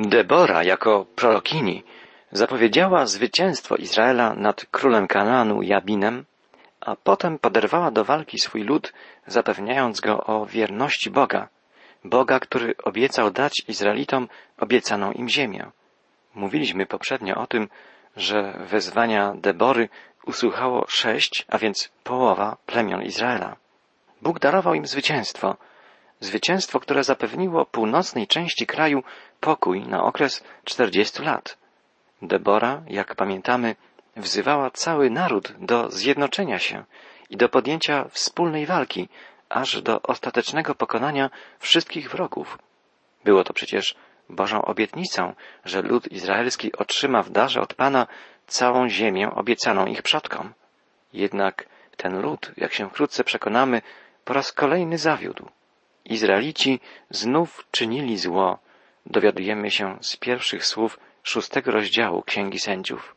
Debora jako prorokini zapowiedziała zwycięstwo Izraela nad królem Kanaanu Jabinem, a potem poderwała do walki swój lud, zapewniając go o wierności Boga, Boga, który obiecał dać Izraelitom obiecaną im ziemię. Mówiliśmy poprzednio o tym, że wezwania Debory usłuchało sześć, a więc połowa plemion Izraela. Bóg darował im zwycięstwo, zwycięstwo, które zapewniło północnej części kraju pokój na okres czterdziestu lat. Debora, jak pamiętamy, wzywała cały naród do zjednoczenia się i do podjęcia wspólnej walki, aż do ostatecznego pokonania wszystkich wrogów. Było to przecież Bożą obietnicą, że lud izraelski otrzyma w darze od Pana całą ziemię obiecaną ich przodkom. Jednak ten lud, jak się wkrótce przekonamy, po raz kolejny zawiódł. Izraelici znów czynili zło, dowiadujemy się z pierwszych słów szóstego rozdziału Księgi Sędziów.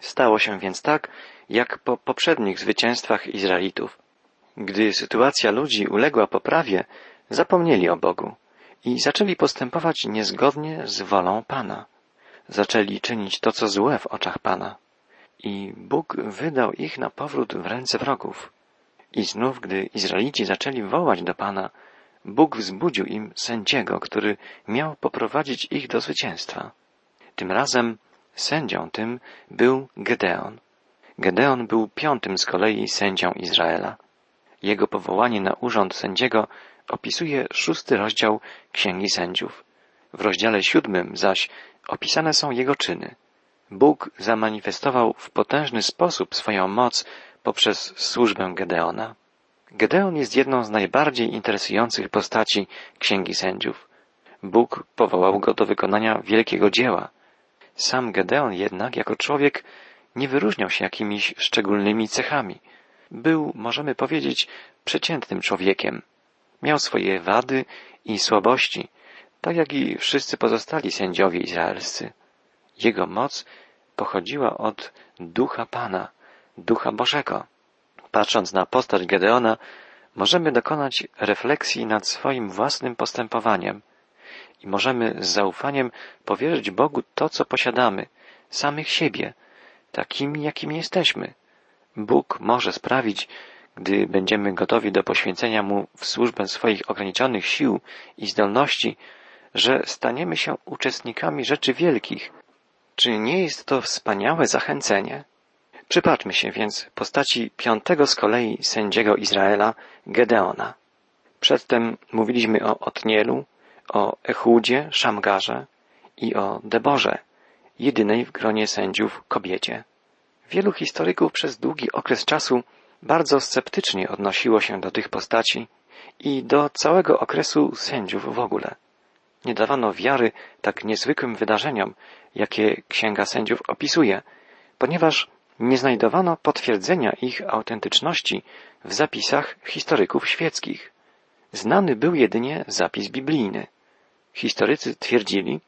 Stało się więc tak, jak po poprzednich zwycięstwach Izraelitów. Gdy sytuacja ludzi uległa poprawie, zapomnieli o Bogu i zaczęli postępować niezgodnie z wolą Pana. Zaczęli czynić to, co złe w oczach Pana. I Bóg wydał ich na powrót w ręce wrogów. I znów, gdy Izraelici zaczęli wołać do Pana, Bóg wzbudził im sędziego, który miał poprowadzić ich do zwycięstwa. Tym razem sędzią tym był Gedeon. Gedeon był piątym z kolei sędzią Izraela. Jego powołanie na urząd sędziego opisuje szósty rozdział Księgi Sędziów. W rozdziale siódmym zaś opisane są jego czyny. Bóg zamanifestował w potężny sposób swoją moc poprzez służbę Gedeona. Gedeon jest jedną z najbardziej interesujących postaci Księgi Sędziów. Bóg powołał go do wykonania wielkiego dzieła. Sam Gedeon jednak, jako człowiek, nie wyróżniał się jakimiś szczególnymi cechami. Był, możemy powiedzieć, przeciętnym człowiekiem. Miał swoje wady i słabości, tak jak i wszyscy pozostali sędziowie izraelscy. Jego moc pochodziła od ducha Pana, ducha Bożego. Patrząc na postać Gedeona, możemy dokonać refleksji nad swoim własnym postępowaniem i możemy z zaufaniem powierzyć Bogu to, co posiadamy, samych siebie, takimi, jakimi jesteśmy. Bóg może sprawić, gdy będziemy gotowi do poświęcenia Mu w służbę swoich ograniczonych sił i zdolności, że staniemy się uczestnikami rzeczy wielkich. Czy nie jest to wspaniałe zachęcenie? Przypatrzmy się więc postaci piątego z kolei sędziego Izraela, Gedeona. Przedtem mówiliśmy o Otnielu, o Echudzie, Szamgarze i o Deborze, jedynej w gronie sędziów kobiecie. Wielu historyków przez długi okres czasu bardzo sceptycznie odnosiło się do tych postaci i do całego okresu sędziów w ogóle. Nie dawano wiary tak niezwykłym wydarzeniom, jakie Księga Sędziów opisuje, ponieważ nie znajdowano potwierdzenia ich autentyczności w zapisach historyków świeckich. Znany był jedynie zapis biblijny. Historycy twierdzili,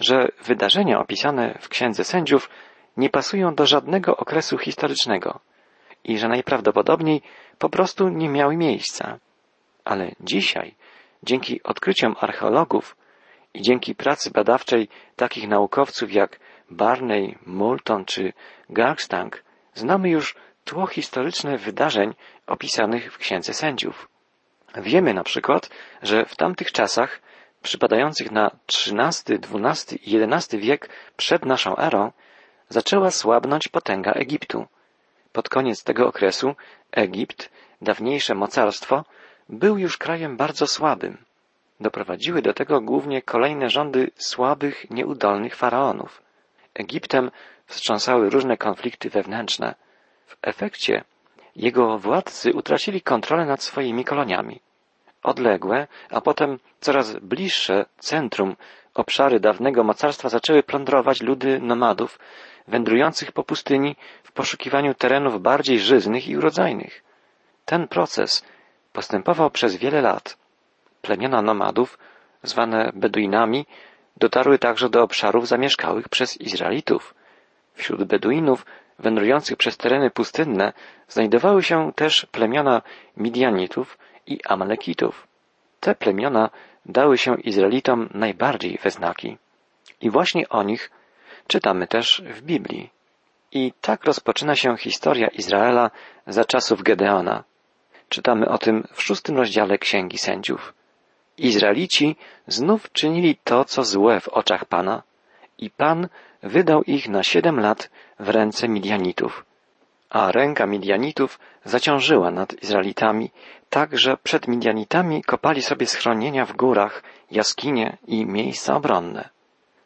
że wydarzenia opisane w Księdze Sędziów nie pasują do żadnego okresu historycznego i że najprawdopodobniej po prostu nie miały miejsca. Ale dzisiaj, dzięki odkryciom archeologów i dzięki pracy badawczej takich naukowców jak Barney, Moulton czy Garstang, znamy już tło historyczne wydarzeń opisanych w Księdze Sędziów. Wiemy na przykład, że w tamtych czasach, przypadających na XIII, XII i XI wiek przed naszą erą, zaczęła słabnąć potęga Egiptu. Pod koniec tego okresu Egipt, dawniejsze mocarstwo, był już krajem bardzo słabym. Doprowadziły do tego głównie kolejne rządy słabych, nieudolnych faraonów. Egiptem wstrząsały różne konflikty wewnętrzne. W efekcie jego władcy utracili kontrolę nad swoimi koloniami. Odległe, a potem coraz bliższe centrum obszary dawnego mocarstwa zaczęły plądrować ludy nomadów wędrujących po pustyni w poszukiwaniu terenów bardziej żyznych i urodzajnych. Ten proces postępował przez wiele lat. Plemiona nomadów, zwane Beduinami, dotarły także do obszarów zamieszkałych przez Izraelitów. Wśród Beduinów wędrujących przez tereny pustynne znajdowały się też plemiona Midianitów i Amalekitów. Te plemiona dały się Izraelitom najbardziej we znaki. I właśnie o nich czytamy też w Biblii. I tak rozpoczyna się historia Izraela za czasów Gedeona. Czytamy o tym w szóstym rozdziale Księgi Sędziów. Izraelici znów czynili to, co złe w oczach Pana i Pan wydał ich na siedem lat w ręce Midianitów. A ręka Midianitów zaciążyła nad Izraelitami, tak że przed Midianitami kopali sobie schronienia w górach, jaskinie i miejsca obronne.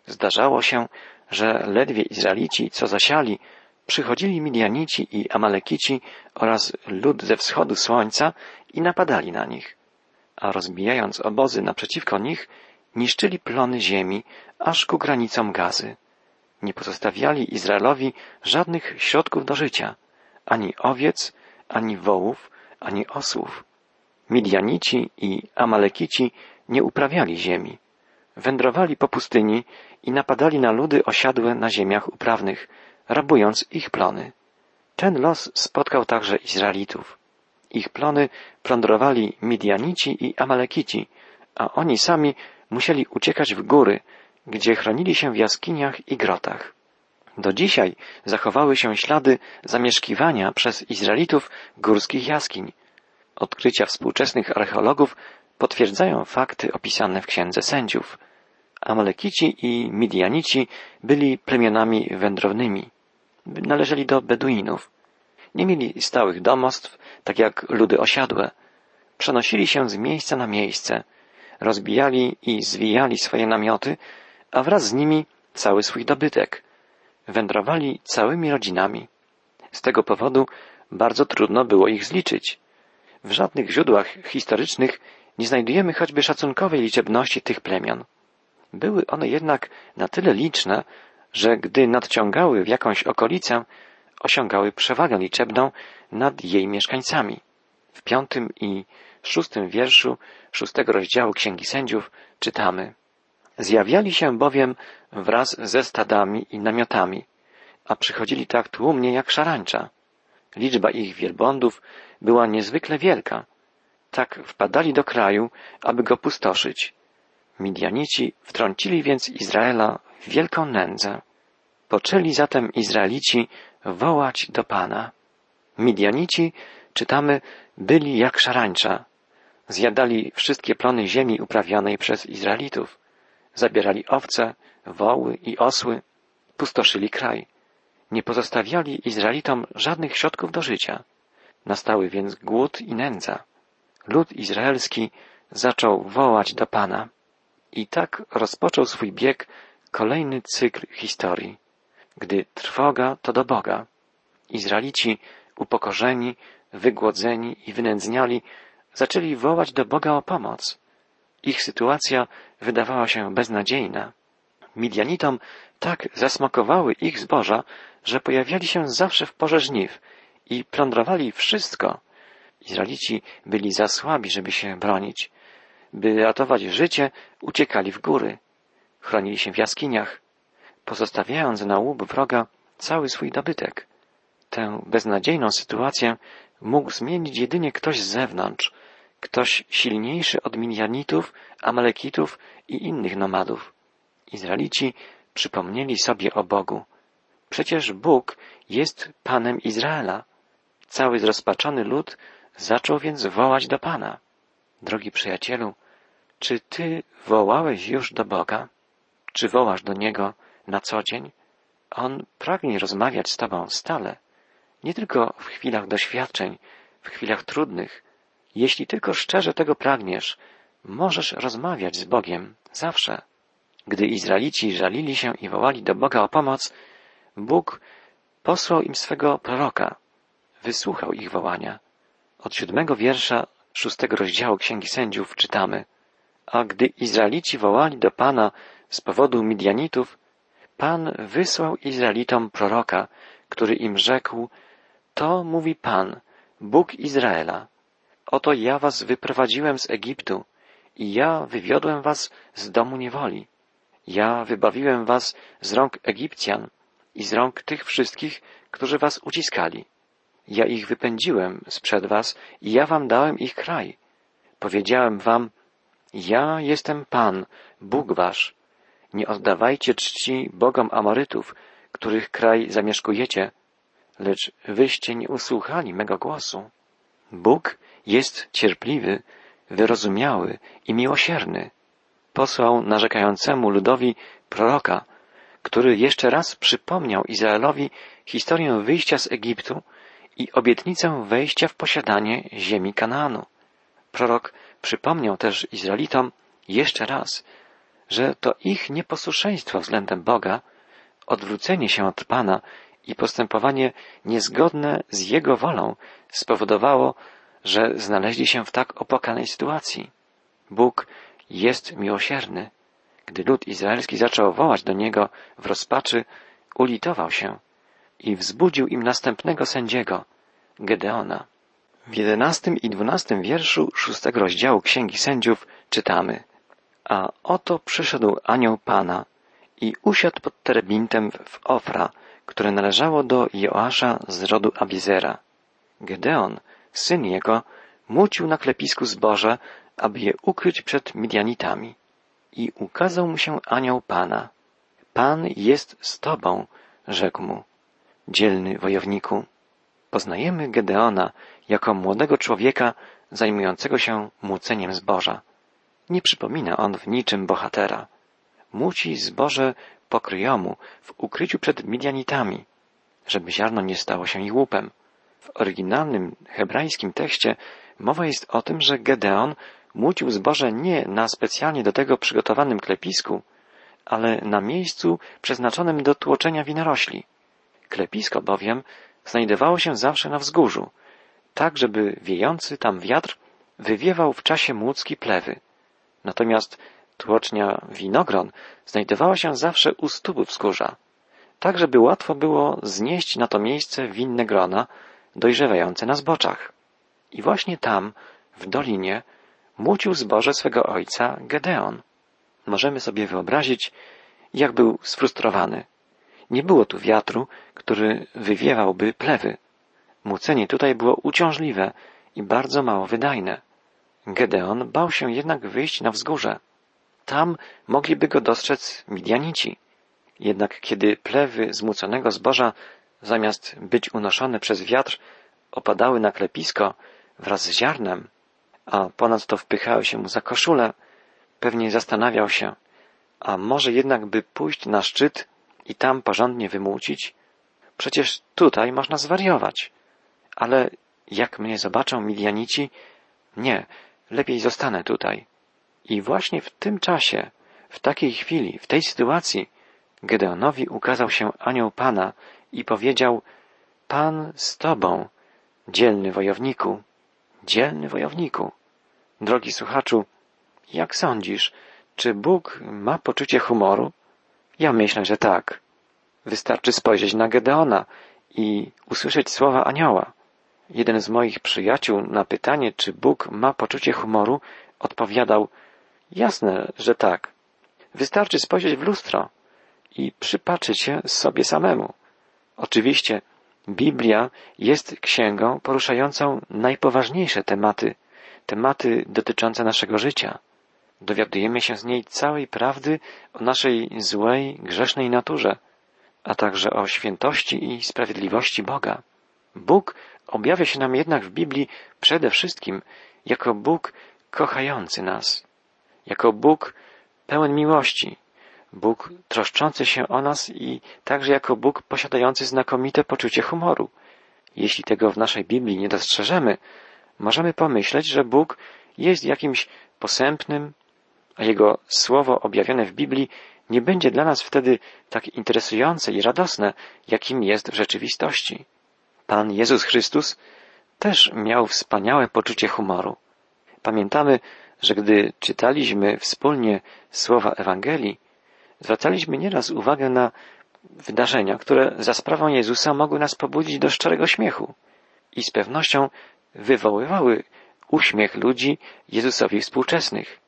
Zdarzało się, że ledwie Izraelici, co zasiali, przychodzili Midianici i Amalekici oraz lud ze wschodu słońca i napadali na nich. A rozbijając obozy naprzeciwko nich, niszczyli plony ziemi aż ku granicom gazy. Nie pozostawiali Izraelowi żadnych środków do życia, ani owiec, ani wołów, ani osłów. Midianici i Amalekici nie uprawiali ziemi. Wędrowali po pustyni i napadali na ludy osiadłe na ziemiach uprawnych, rabując ich plony. Ten los spotkał także Izraelitów. Ich plony plądrowali Midianici i Amalekici, a oni sami musieli uciekać w góry, gdzie chronili się w jaskiniach i grotach. Do dzisiaj zachowały się ślady zamieszkiwania przez Izraelitów górskich jaskiń. Odkrycia współczesnych archeologów potwierdzają fakty opisane w Księdze Sędziów. Amalekici i Midianici byli plemionami wędrownymi. Należeli do Beduinów. Nie mieli stałych domostw, tak jak ludy osiadłe. Przenosili się z miejsca na miejsce, rozbijali i zwijali swoje namioty, a wraz z nimi cały swój dobytek. Wędrowali całymi rodzinami. Z tego powodu bardzo trudno było ich zliczyć. W żadnych źródłach historycznych nie znajdujemy choćby szacunkowej liczebności tych plemion. Były one jednak na tyle liczne, że gdy nadciągały w jakąś okolicę, osiągały przewagę liczebną nad jej mieszkańcami. W piątym i szóstym wierszu szóstego rozdziału Księgi Sędziów czytamy Zjawiali się bowiem wraz ze stadami i namiotami, a przychodzili tak tłumnie jak szarańcza. Liczba ich wielbłądów była niezwykle wielka. Tak wpadali do kraju, aby go pustoszyć. Midianici wtrącili więc Izraela w wielką nędzę. Poczęli zatem Izraelici wołać do Pana. Midianici, czytamy, byli jak szarańcza. Zjadali wszystkie plony ziemi uprawianej przez Izraelitów. Zabierali owce, woły i osły, pustoszyli kraj. Nie pozostawiali Izraelitom żadnych środków do życia. Nastały więc głód i nędza. Lud izraelski zaczął wołać do Pana. I tak rozpoczął swój bieg kolejny cykl historii. Gdy trwoga to do Boga. Izraelici, upokorzeni, wygłodzeni i wynędzniali, zaczęli wołać do Boga o pomoc. Ich sytuacja wydawała się beznadziejna. Midianitom tak zasmakowały ich zboża, że pojawiali się zawsze w porze żniw i plądrowali wszystko. Izraelici byli za słabi, żeby się bronić. By ratować życie, uciekali w góry. Chronili się w jaskiniach, pozostawiając na łup wroga cały swój dobytek. Tę beznadziejną sytuację mógł zmienić jedynie ktoś z zewnątrz, ktoś silniejszy od Midianitów, Amalekitów i innych nomadów. Izraelici przypomnieli sobie o Bogu. Przecież Bóg jest Panem Izraela. Cały zrozpaczony lud zaczął więc wołać do Pana. Drogi przyjacielu, czy Ty wołałeś już do Boga? Czy wołasz do Niego na co dzień? On pragnie rozmawiać z Tobą stale, nie tylko w chwilach doświadczeń, w chwilach trudnych. Jeśli tylko szczerze tego pragniesz, możesz rozmawiać z Bogiem zawsze. Gdy Izraelici żalili się i wołali do Boga o pomoc, Bóg posłał im swego proroka, wysłuchał ich wołania. Od siódmego wiersza szóstego rozdziału Księgi Sędziów czytamy A gdy Izraelici wołali do Pana z powodu Midianitów, Pan wysłał Izraelitom proroka, który im rzekł To mówi Pan, Bóg Izraela. Oto ja was wyprowadziłem z Egiptu i ja wywiodłem was z domu niewoli. Ja wybawiłem was z rąk Egipcjan i z rąk tych wszystkich, którzy was uciskali. Ja ich wypędziłem sprzed was i ja wam dałem ich kraj. Powiedziałem wam, ja jestem Pan, Bóg wasz. Nie oddawajcie czci bogom Amorytów, których kraj zamieszkujecie, lecz wyście nie usłuchali mego głosu. Bóg jest cierpliwy, wyrozumiały i miłosierny. Posłał narzekającemu ludowi proroka, który jeszcze raz przypomniał Izraelowi historię wyjścia z Egiptu i obietnicę wejścia w posiadanie ziemi Kanaanu. Prorok przypomniał też Izraelitom jeszcze raz, że to ich nieposłuszeństwo względem Boga, odwrócenie się od Pana i postępowanie niezgodne z Jego wolą spowodowało, że znaleźli się w tak opłakanej sytuacji. Bóg jest miłosierny. Gdy lud izraelski zaczął wołać do Niego w rozpaczy, ulitował się i wzbudził im następnego sędziego, Gedeona. W jedenastym i dwunastym wierszu szóstego rozdziału Księgi Sędziów czytamy A oto przyszedł anioł Pana i usiadł pod terebintem w Ofra, które należało do Joasza z rodu Abizera. Gedeon, syn jego, mucił na klepisku zboże, aby je ukryć przed Midianitami. I ukazał mu się anioł Pana. Pan jest z tobą, rzekł mu. Dzielny wojowniku. Poznajemy Gedeona jako młodego człowieka zajmującego się młóceniem zboża. Nie przypomina on w niczym bohatera. Muci zboże pokryjomu w ukryciu przed Midianitami, żeby ziarno nie stało się ich łupem. W oryginalnym hebrajskim tekście mowa jest o tym, że Gedeon mucił zboże nie na specjalnie do tego przygotowanym klepisku, ale na miejscu przeznaczonym do tłoczenia winorośli. Klepisko bowiem znajdowało się zawsze na wzgórzu, tak żeby wiejący tam wiatr wywiewał w czasie młódzki plewy. Natomiast tłocznia winogron znajdowała się zawsze u stóp wzgórza, tak żeby łatwo było znieść na to miejsce winne grona dojrzewające na zboczach. I właśnie tam, w dolinie, mucił zboże swego ojca Gedeon. Możemy sobie wyobrazić, jak był sfrustrowany. Nie było tu wiatru, który wywiewałby plewy. Mucenie tutaj było uciążliwe i bardzo mało wydajne. Gedeon bał się jednak wyjść na wzgórze. Tam mogliby go dostrzec Midianici. Jednak kiedy plewy zmuconego zboża, zamiast być unoszone przez wiatr, opadały na klepisko wraz z ziarnem, a ponadto wpychały się mu za koszulę, pewnie zastanawiał się, a może jednak by pójść na szczyt i tam porządnie wymucić? Przecież tutaj można zwariować. Ale jak mnie zobaczą Midianici, nie, lepiej zostanę tutaj. I właśnie w tym czasie, w takiej chwili, w tej sytuacji, Gedeonowi ukazał się anioł Pana i powiedział, Pan z Tobą, dzielny wojowniku, dzielny wojowniku. Drogi słuchaczu, jak sądzisz, czy Bóg ma poczucie humoru? Ja myślę, że tak. Wystarczy spojrzeć na Gedeona i usłyszeć słowa anioła. Jeden z moich przyjaciół na pytanie, czy Bóg ma poczucie humoru, odpowiadał, jasne, że tak. Wystarczy spojrzeć w lustro i przypatrzyć się sobie samemu. Oczywiście Biblia jest księgą poruszającą najpoważniejsze tematy, tematy dotyczące naszego życia. Dowiadujemy się z niej całej prawdy o naszej złej, grzesznej naturze, a także o świętości i sprawiedliwości Boga. Bóg objawia się nam jednak w Biblii przede wszystkim jako Bóg kochający nas, jako Bóg pełen miłości, Bóg troszczący się o nas i także jako Bóg posiadający znakomite poczucie humoru. Jeśli tego w naszej Biblii nie dostrzeżemy, możemy pomyśleć, że Bóg jest jakimś posępnym, a Jego słowo objawione w Biblii nie będzie dla nas wtedy tak interesujące i radosne, jakim jest w rzeczywistości. Pan Jezus Chrystus też miał wspaniałe poczucie humoru. Pamiętamy, że gdy czytaliśmy wspólnie słowa Ewangelii, zwracaliśmy nieraz uwagę na wydarzenia, które za sprawą Jezusa mogły nas pobudzić do szczerego śmiechu i z pewnością wywoływały uśmiech ludzi Jezusowi współczesnych.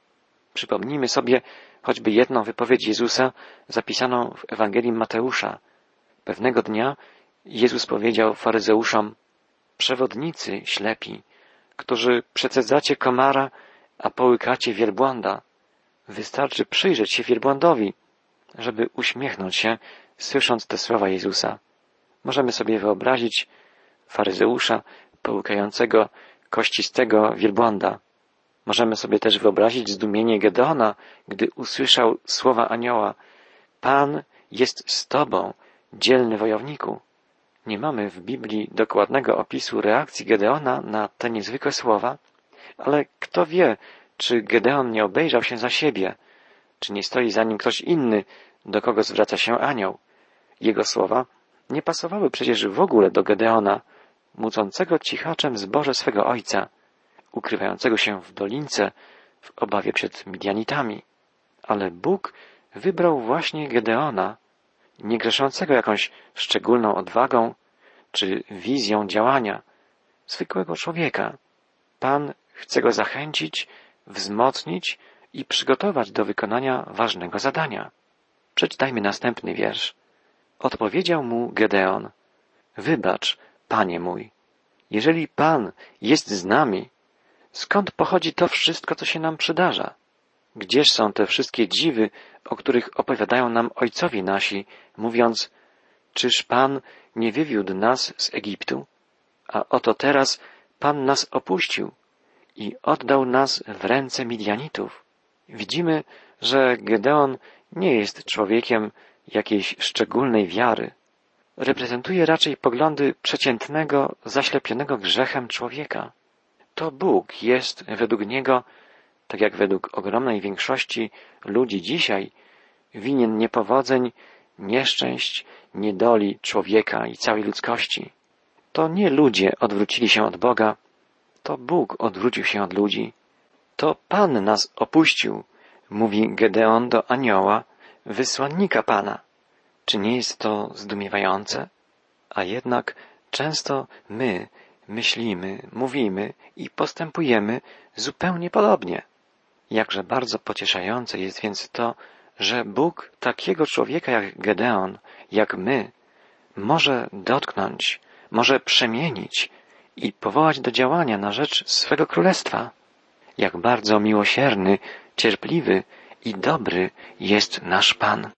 Przypomnijmy sobie choćby jedną wypowiedź Jezusa zapisaną w Ewangelii Mateusza. Pewnego dnia Jezus powiedział faryzeuszom, przewodnicy ślepi, którzy przecedzacie komara, a połykacie wielbłąda. Wystarczy przyjrzeć się wielbłądowi. żeby uśmiechnąć się, słysząc te słowa Jezusa. Możemy sobie wyobrazić faryzeusza połykającego kościstego wielbłąda. Możemy sobie też wyobrazić zdumienie Gedeona, gdy usłyszał słowa anioła Pan jest z tobą, dzielny wojowniku. Nie mamy w Biblii dokładnego opisu reakcji Gedeona na te niezwykłe słowa, ale kto wie, czy Gedeon nie obejrzał się za siebie, czy nie stoi za nim ktoś inny, do kogo zwraca się anioł. Jego słowa nie pasowały przecież w ogóle do Gedeona, mucącego cichaczem zboże swego ojca, ukrywającego się w dolince w obawie przed Midianitami. Ale Bóg wybrał właśnie Gedeona, nie grzeszącego jakąś szczególną odwagą czy wizją działania, zwykłego człowieka. Pan chce go zachęcić, wzmocnić i przygotować do wykonania ważnego zadania. Przeczytajmy następny wiersz. Odpowiedział mu Gedeon, wybacz, panie mój, jeżeli Pan jest z nami, skąd pochodzi to wszystko, co się nam przydarza? Gdzież są te wszystkie dziwy, o których opowiadają nam ojcowie nasi, mówiąc, czyż Pan nie wywiódł nas z Egiptu? A oto teraz Pan nas opuścił i oddał nas w ręce Midianitów. Widzimy, że Gedeon nie jest człowiekiem jakiejś szczególnej wiary. Reprezentuje raczej poglądy przeciętnego, zaślepionego grzechem człowieka. To Bóg jest według niego tak jak według ogromnej większości ludzi dzisiaj, winien niepowodzeń, nieszczęść, niedoli człowieka i całej ludzkości. To nie ludzie odwrócili się od Boga, to Bóg odwrócił się od ludzi. To Pan nas opuścił, mówi Gedeon do anioła, wysłannika Pana. Czy nie jest to zdumiewające? A jednak często my myślimy, mówimy i postępujemy zupełnie podobnie. Jakże bardzo pocieszające jest więc to, że Bóg takiego człowieka jak Gedeon, jak my, może dotknąć, może przemienić i powołać do działania na rzecz swego królestwa. Jak bardzo miłosierny, cierpliwy i dobry jest nasz Pan.